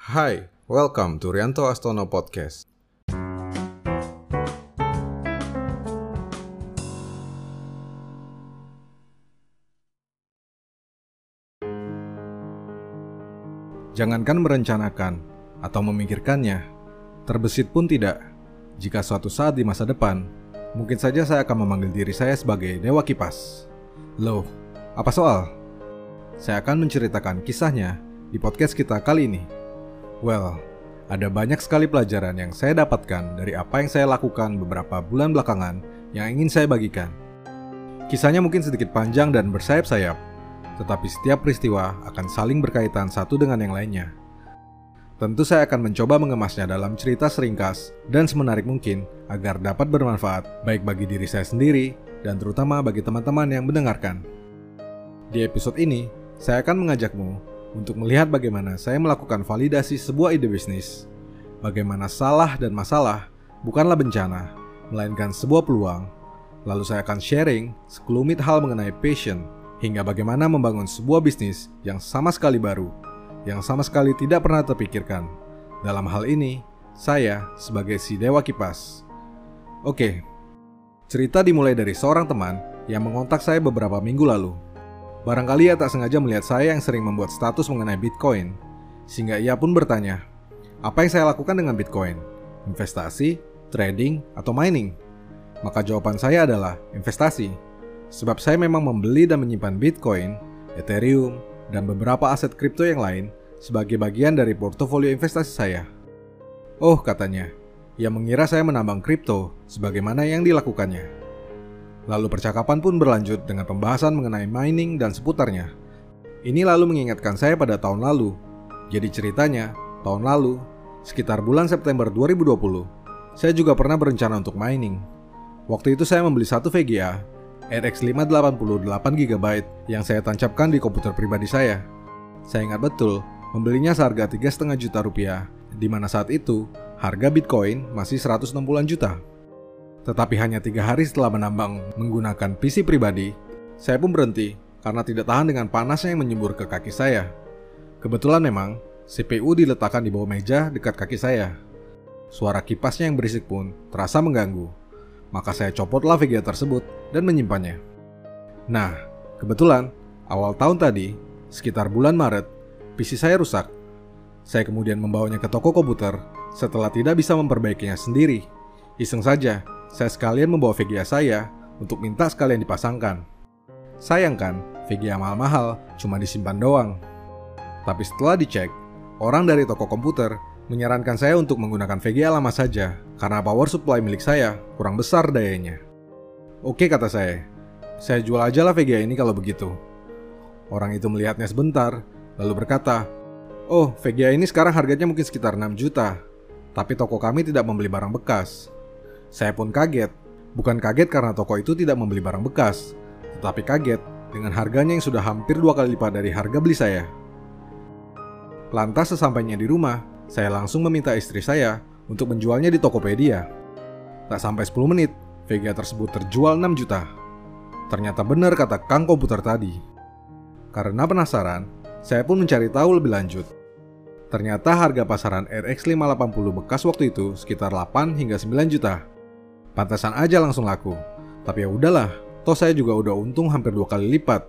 Hai, welcome to Rianto Astono Podcast. Jangankan merencanakan atau memikirkannya, terbesit pun tidak. Jika suatu saat di masa depan, mungkin saja saya akan memanggil diri saya sebagai Dewa Kipas. Loh, apa soal? Saya akan menceritakan kisahnya di podcast kita kali ini. Well, ada banyak sekali pelajaran yang saya dapatkan dari apa yang saya lakukan beberapa bulan belakangan yang ingin saya bagikan. Kisahnya mungkin sedikit panjang dan bersayap-sayap, tetapi setiap peristiwa akan saling berkaitan satu dengan yang lainnya. Tentu saya akan mencoba mengemasnya dalam cerita seringkas dan semenarik mungkin agar dapat bermanfaat baik bagi diri saya sendiri dan terutama bagi teman-teman yang mendengarkan. Di episode ini, saya akan mengajakmu untuk melihat bagaimana saya melakukan validasi sebuah ide bisnis. Bagaimana salah dan masalah bukanlah bencana, melainkan sebuah peluang. Lalu saya akan sharing sekelumit hal mengenai passion, hingga bagaimana membangun sebuah bisnis yang sama sekali baru yang sama sekali tidak pernah terpikirkan. Dalam hal ini, saya sebagai si Dewa Kipas. Oke, cerita dimulai dari seorang teman yang mengontak saya beberapa minggu lalu. Barangkali ia tak sengaja melihat saya yang sering membuat status mengenai Bitcoin, sehingga ia pun bertanya, apa yang saya lakukan dengan Bitcoin? Investasi, trading, atau mining? Maka jawaban saya adalah investasi. Sebab saya memang membeli dan menyimpan Bitcoin, Ethereum, dan beberapa aset kripto yang lain sebagai bagian dari portofolio investasi saya. Oh, katanya, ia mengira saya menambang kripto sebagaimana yang dilakukannya. Lalu percakapan pun berlanjut dengan pembahasan mengenai mining dan seputarnya. Ini lalu mengingatkan saya pada tahun lalu. Jadi ceritanya, tahun lalu, sekitar bulan September 2020, saya juga pernah berencana untuk mining. Waktu itu saya membeli satu VGA RX 588GB yang saya tancapkan di komputer pribadi saya. Saya ingat betul, membelinya seharga 3,5 juta rupiah, di mana saat itu harga Bitcoin masih 160-an juta. Tetapi hanya tiga hari setelah menambang menggunakan PC pribadi, saya pun berhenti karena tidak tahan dengan panasnya yang menyembur ke kaki saya. Kebetulan memang, CPU diletakkan di bawah meja dekat kaki saya. Suara kipasnya yang berisik pun terasa mengganggu maka saya copotlah VGA tersebut dan menyimpannya. Nah, kebetulan awal tahun tadi, sekitar bulan Maret, PC saya rusak. Saya kemudian membawanya ke toko komputer setelah tidak bisa memperbaikinya sendiri. Iseng saja, saya sekalian membawa VGA saya untuk minta sekalian dipasangkan. Sayangkan, VGA mahal-mahal cuma disimpan doang. Tapi setelah dicek, orang dari toko komputer menyarankan saya untuk menggunakan VGA lama saja karena power supply milik saya kurang besar dayanya. Oke kata saya, saya jual aja lah VGA ini kalau begitu. Orang itu melihatnya sebentar, lalu berkata, Oh, VGA ini sekarang harganya mungkin sekitar 6 juta, tapi toko kami tidak membeli barang bekas. Saya pun kaget, bukan kaget karena toko itu tidak membeli barang bekas, tetapi kaget dengan harganya yang sudah hampir dua kali lipat dari harga beli saya. Lantas sesampainya di rumah, saya langsung meminta istri saya untuk menjualnya di Tokopedia. Tak sampai 10 menit, VGA tersebut terjual 6 juta. Ternyata benar kata Kang komputer tadi. Karena penasaran, saya pun mencari tahu lebih lanjut. Ternyata harga pasaran RX 580 bekas waktu itu sekitar 8 hingga 9 juta. Pantasan aja langsung laku. Tapi ya udahlah, toh saya juga udah untung hampir dua kali lipat.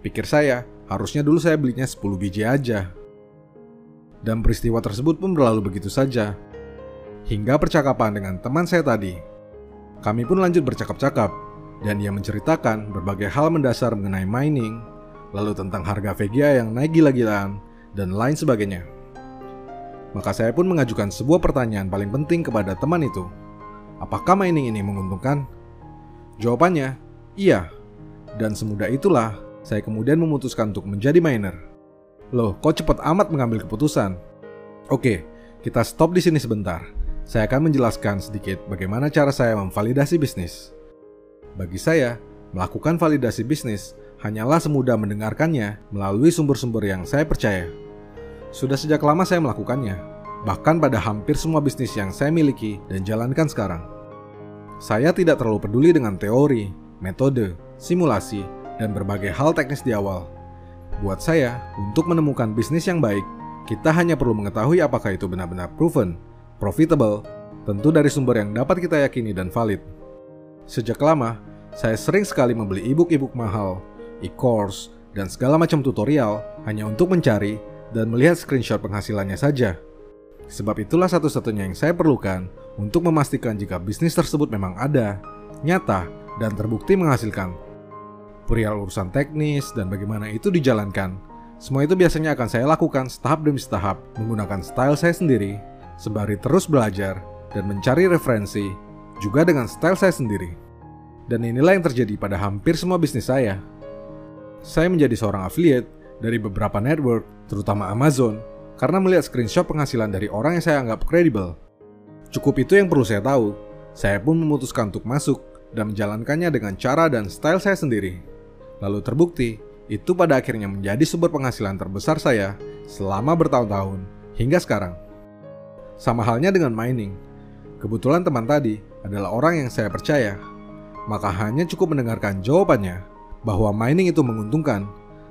Pikir saya, harusnya dulu saya belinya 10 biji aja. Dan peristiwa tersebut pun berlalu begitu saja. Hingga percakapan dengan teman saya tadi. Kami pun lanjut bercakap-cakap, dan ia menceritakan berbagai hal mendasar mengenai mining, lalu tentang harga VGA yang naik gila-gilaan, dan lain sebagainya. Maka saya pun mengajukan sebuah pertanyaan paling penting kepada teman itu. Apakah mining ini menguntungkan? Jawabannya, iya. Dan semudah itulah saya kemudian memutuskan untuk menjadi miner. Loh, kok cepat amat mengambil keputusan? Oke, kita stop di sini sebentar. Saya akan menjelaskan sedikit bagaimana cara saya memvalidasi bisnis. Bagi saya, melakukan validasi bisnis hanyalah semudah mendengarkannya melalui sumber-sumber yang saya percaya. Sudah sejak lama saya melakukannya, bahkan pada hampir semua bisnis yang saya miliki dan jalankan sekarang. Saya tidak terlalu peduli dengan teori, metode, simulasi, dan berbagai hal teknis di awal Buat saya, untuk menemukan bisnis yang baik, Kita hanya perlu mengetahui apakah itu benar-benar proven, profitable, tentu dari sumber yang dapat kita yakini dan valid. Sejak lama, saya sering sekali membeli e-book-e-book mahal, e-course, dan segala macam tutorial hanya untuk mencari dan melihat screenshot penghasilannya saja. Sebab itulah satu-satunya yang saya perlukan untuk memastikan jika bisnis tersebut memang ada, nyata, dan terbukti menghasilkan. Perihal urusan teknis dan bagaimana itu dijalankan, semua itu biasanya akan saya lakukan setahap demi setahap menggunakan style saya sendiri, sembari terus belajar dan mencari referensi, juga dengan style saya sendiri. Dan inilah yang terjadi pada hampir semua bisnis saya. Saya menjadi seorang affiliate dari beberapa network, terutama Amazon, karena melihat screenshot penghasilan dari orang yang saya anggap kredibel. Cukup itu yang perlu saya tahu. Saya pun memutuskan untuk masuk dan menjalankannya dengan cara dan style saya sendiri. Lalu terbukti, itu pada akhirnya menjadi sumber penghasilan terbesar saya selama bertahun-tahun hingga sekarang. Sama halnya dengan mining. Kebetulan teman tadi adalah orang yang saya percaya. Maka hanya cukup mendengarkan jawabannya bahwa mining itu menguntungkan.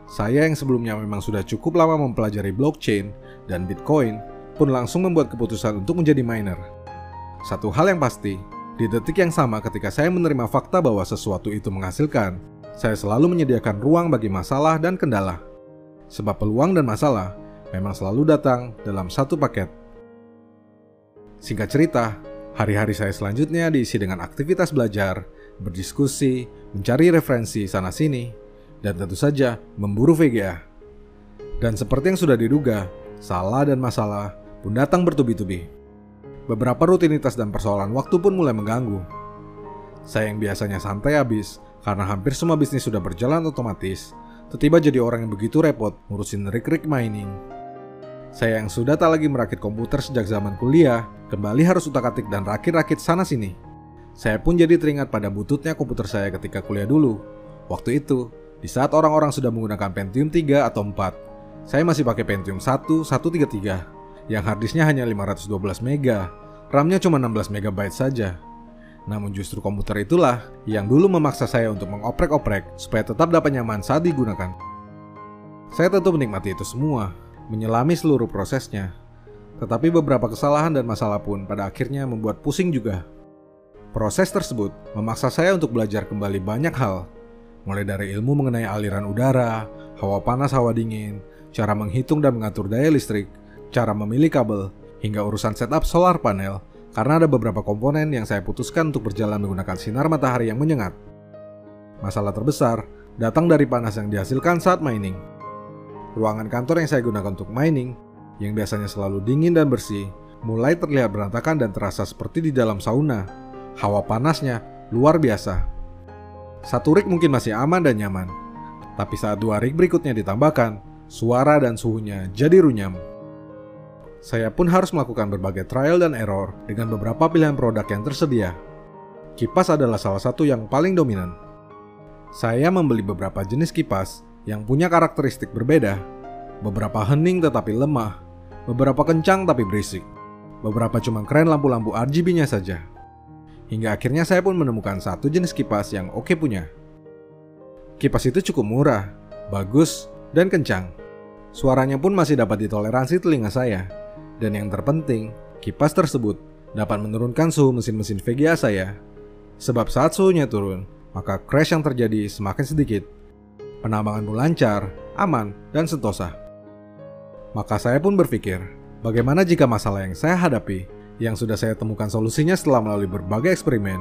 Saya yang sebelumnya memang sudah cukup lama mempelajari blockchain dan Bitcoin pun langsung membuat keputusan untuk menjadi miner. Satu hal yang pasti, di detik yang sama ketika saya menerima fakta bahwa sesuatu itu menghasilkan, saya selalu menyediakan ruang bagi masalah dan kendala. Sebab peluang dan masalah memang selalu datang dalam satu paket. Singkat cerita, hari-hari saya selanjutnya diisi dengan aktivitas belajar, berdiskusi, mencari referensi sana-sini, dan tentu saja memburu VGA. Dan seperti yang sudah diduga, salah dan masalah pun datang bertubi-tubi. Beberapa rutinitas dan persoalan waktu pun mulai mengganggu. Saya yang biasanya santai habis karena hampir semua bisnis sudah berjalan otomatis, tiba-tiba jadi orang yang begitu repot ngurusin rig-rig mining. Saya yang sudah tak lagi merakit komputer sejak zaman kuliah, kembali harus utak-atik dan rakit-rakit sana-sini. Saya pun jadi teringat pada bututnya komputer saya ketika kuliah dulu. Waktu itu, di saat orang-orang sudah menggunakan Pentium 3 atau 4, saya masih pakai Pentium 1 133 yang harddisknya hanya 512 MB, RAM-nya cuma 16 MB saja. Namun justru komputer itulah yang dulu memaksa saya untuk mengoprek-oprek supaya tetap dapat nyaman saat digunakan. Saya tentu menikmati itu semua, menyelami seluruh prosesnya. Tetapi beberapa kesalahan dan masalah pun pada akhirnya membuat pusing juga. Proses tersebut memaksa saya untuk belajar kembali banyak hal, mulai dari ilmu mengenai aliran udara, hawa panas, hawa dingin, cara menghitung dan mengatur daya listrik, cara memilih kabel, hingga urusan setup solar panel karena ada beberapa komponen yang saya putuskan untuk berjalan menggunakan sinar matahari yang menyengat. Masalah terbesar datang dari panas yang dihasilkan saat mining. Ruangan kantor yang saya gunakan untuk mining, yang biasanya selalu dingin dan bersih, mulai terlihat berantakan dan terasa seperti di dalam sauna. Hawa panasnya luar biasa. Satu rig mungkin masih aman dan nyaman, tapi saat dua rig berikutnya ditambahkan, suara dan suhunya jadi runyam. Saya pun harus melakukan berbagai trial dan error dengan beberapa pilihan produk yang tersedia. Kipas adalah salah satu yang paling dominan. Saya membeli beberapa jenis kipas yang punya karakteristik berbeda. Beberapa hening tetapi lemah, beberapa kencang tapi berisik, beberapa cuma keren lampu-lampu RGB-nya saja. Hingga akhirnya saya pun menemukan satu jenis kipas yang oke punya. Kipas itu cukup murah, bagus, dan kencang. Suaranya pun masih dapat ditoleransi telinga saya. Dan yang terpenting, kipas tersebut dapat menurunkan suhu mesin-mesin VGA saya. Sebab saat suhunya turun, maka crash yang terjadi semakin sedikit. Penambangan pun lancar, aman, dan sentosa. Maka saya pun berpikir, bagaimana jika masalah yang saya hadapi, yang sudah saya temukan solusinya setelah melalui berbagai eksperimen,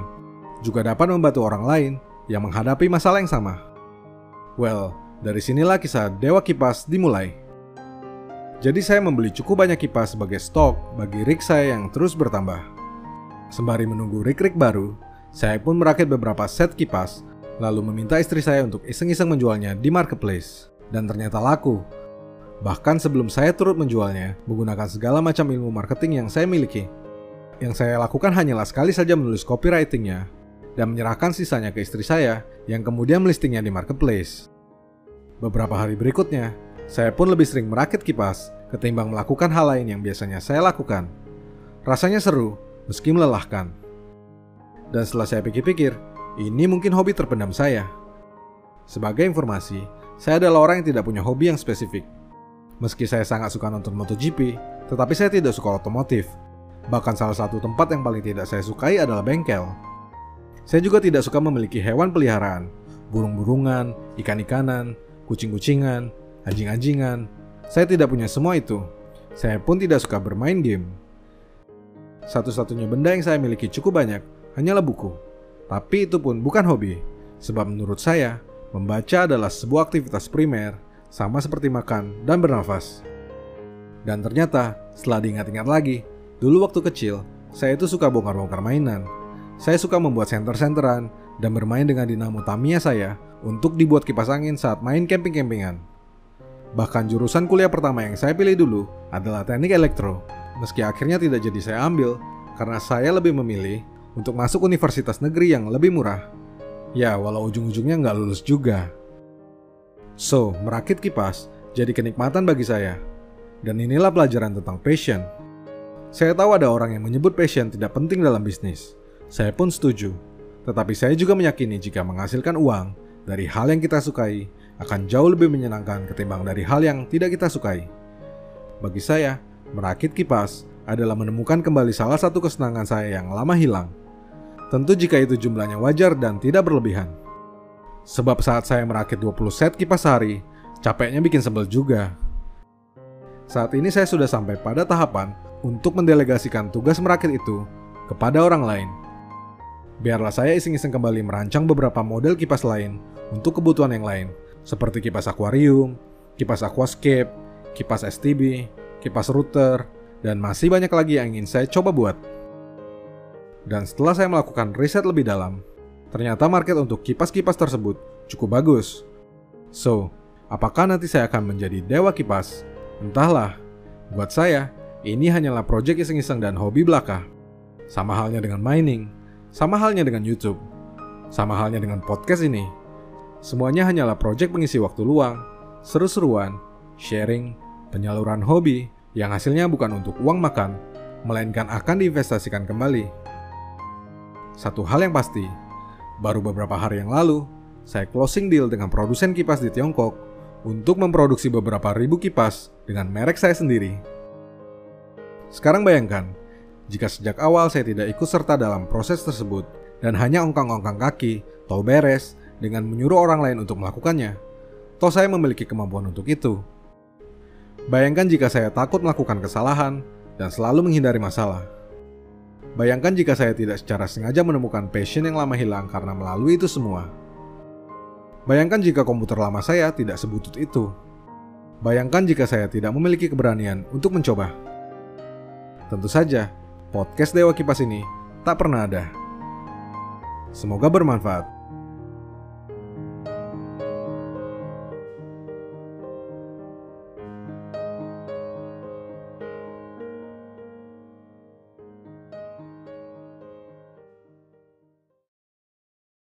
juga dapat membantu orang lain yang menghadapi masalah yang sama. Well, dari sinilah kisah Dewa Kipas dimulai. Jadi saya membeli cukup banyak kipas sebagai stok bagi rig saya yang terus bertambah. Sembari menunggu rig-rig baru, saya pun merakit beberapa set kipas, lalu meminta istri saya untuk iseng-iseng menjualnya di marketplace. Dan ternyata laku. Bahkan sebelum saya turut menjualnya, menggunakan segala macam ilmu marketing yang saya miliki. Yang saya lakukan hanyalah sekali saja menulis copywritingnya, dan menyerahkan sisanya ke istri saya yang kemudian melistingnya di marketplace. Beberapa hari berikutnya, saya pun lebih sering merakit kipas ketimbang melakukan hal lain yang biasanya saya lakukan. Rasanya seru, meski melelahkan. Dan setelah saya pikir-pikir, ini mungkin hobi terpendam saya. Sebagai informasi, saya adalah orang yang tidak punya hobi yang spesifik. Meski saya sangat suka nonton MotoGP, tetapi saya tidak suka otomotif. Bahkan salah satu tempat yang paling tidak saya sukai adalah bengkel. Saya juga tidak suka memiliki hewan peliharaan, burung-burungan, ikan-ikanan, kucing-kucingan, anjing-anjingan. Saya tidak punya semua itu. Saya pun tidak suka bermain game. Satu-satunya benda yang saya miliki cukup banyak hanyalah buku. Tapi itu pun bukan hobi, sebab menurut saya, membaca adalah sebuah aktivitas primer sama seperti makan dan bernafas. Dan ternyata, setelah diingat-ingat lagi, dulu waktu kecil, saya itu suka bongkar-bongkar mainan. Saya suka membuat senter-senteran dan bermain dengan dinamo Tamiya saya untuk dibuat kipas angin saat main camping-campingan. Bahkan jurusan kuliah pertama yang saya pilih dulu adalah teknik elektro, meski akhirnya tidak jadi saya ambil karena saya lebih memilih untuk masuk universitas negeri yang lebih murah. Ya, walau ujung-ujungnya nggak lulus juga. So, merakit kipas jadi kenikmatan bagi saya. Dan inilah pelajaran tentang passion. Saya tahu ada orang yang menyebut passion tidak penting dalam bisnis. Saya pun setuju. Tetapi saya juga meyakini jika menghasilkan uang dari hal yang kita sukai akan jauh lebih menyenangkan ketimbang dari hal yang tidak kita sukai. Bagi saya, merakit kipas adalah menemukan kembali salah satu kesenangan saya yang lama hilang. Tentu jika itu jumlahnya wajar dan tidak berlebihan. Sebab saat saya merakit 20 set kipas sehari, capeknya bikin sebel juga. Saat ini saya sudah sampai pada tahapan untuk mendelegasikan tugas merakit itu kepada orang lain. Biarlah saya iseng-iseng kembali merancang beberapa model kipas lain untuk kebutuhan yang lain, seperti kipas akuarium, kipas aquascape, kipas STB, kipas router, dan masih banyak lagi yang ingin saya coba buat. Dan setelah saya melakukan riset lebih dalam, Ternyata market untuk kipas-kipas tersebut cukup bagus. So, apakah nanti saya akan menjadi dewa kipas? Entahlah. Buat saya, ini hanyalah proyek iseng-iseng dan hobi belaka. Sama halnya dengan mining, sama halnya dengan YouTube, sama halnya dengan podcast ini. Semuanya hanyalah proyek pengisi waktu luang, seru-seruan, sharing, penyaluran hobi yang hasilnya bukan untuk uang makan, melainkan akan diinvestasikan kembali. Satu hal yang pasti, Baru beberapa hari yang lalu, saya closing deal dengan produsen kipas di Tiongkok untuk memproduksi beberapa ribu kipas dengan merek saya sendiri. Sekarang bayangkan, jika sejak awal saya tidak ikut serta dalam proses tersebut dan hanya ongkang-ongkang kaki, tau beres dengan menyuruh orang lain untuk melakukannya, toh saya memiliki kemampuan untuk itu. Bayangkan jika saya takut melakukan kesalahan dan selalu menghindari masalah. Bayangkan jika saya tidak secara sengaja menemukan passion yang lama hilang karena melalui itu semua. Bayangkan jika komputer lama saya tidak sebutut itu. Bayangkan jika saya tidak memiliki keberanian untuk mencoba. Tentu saja, podcast Dewa Kipas ini tak pernah ada. Semoga bermanfaat.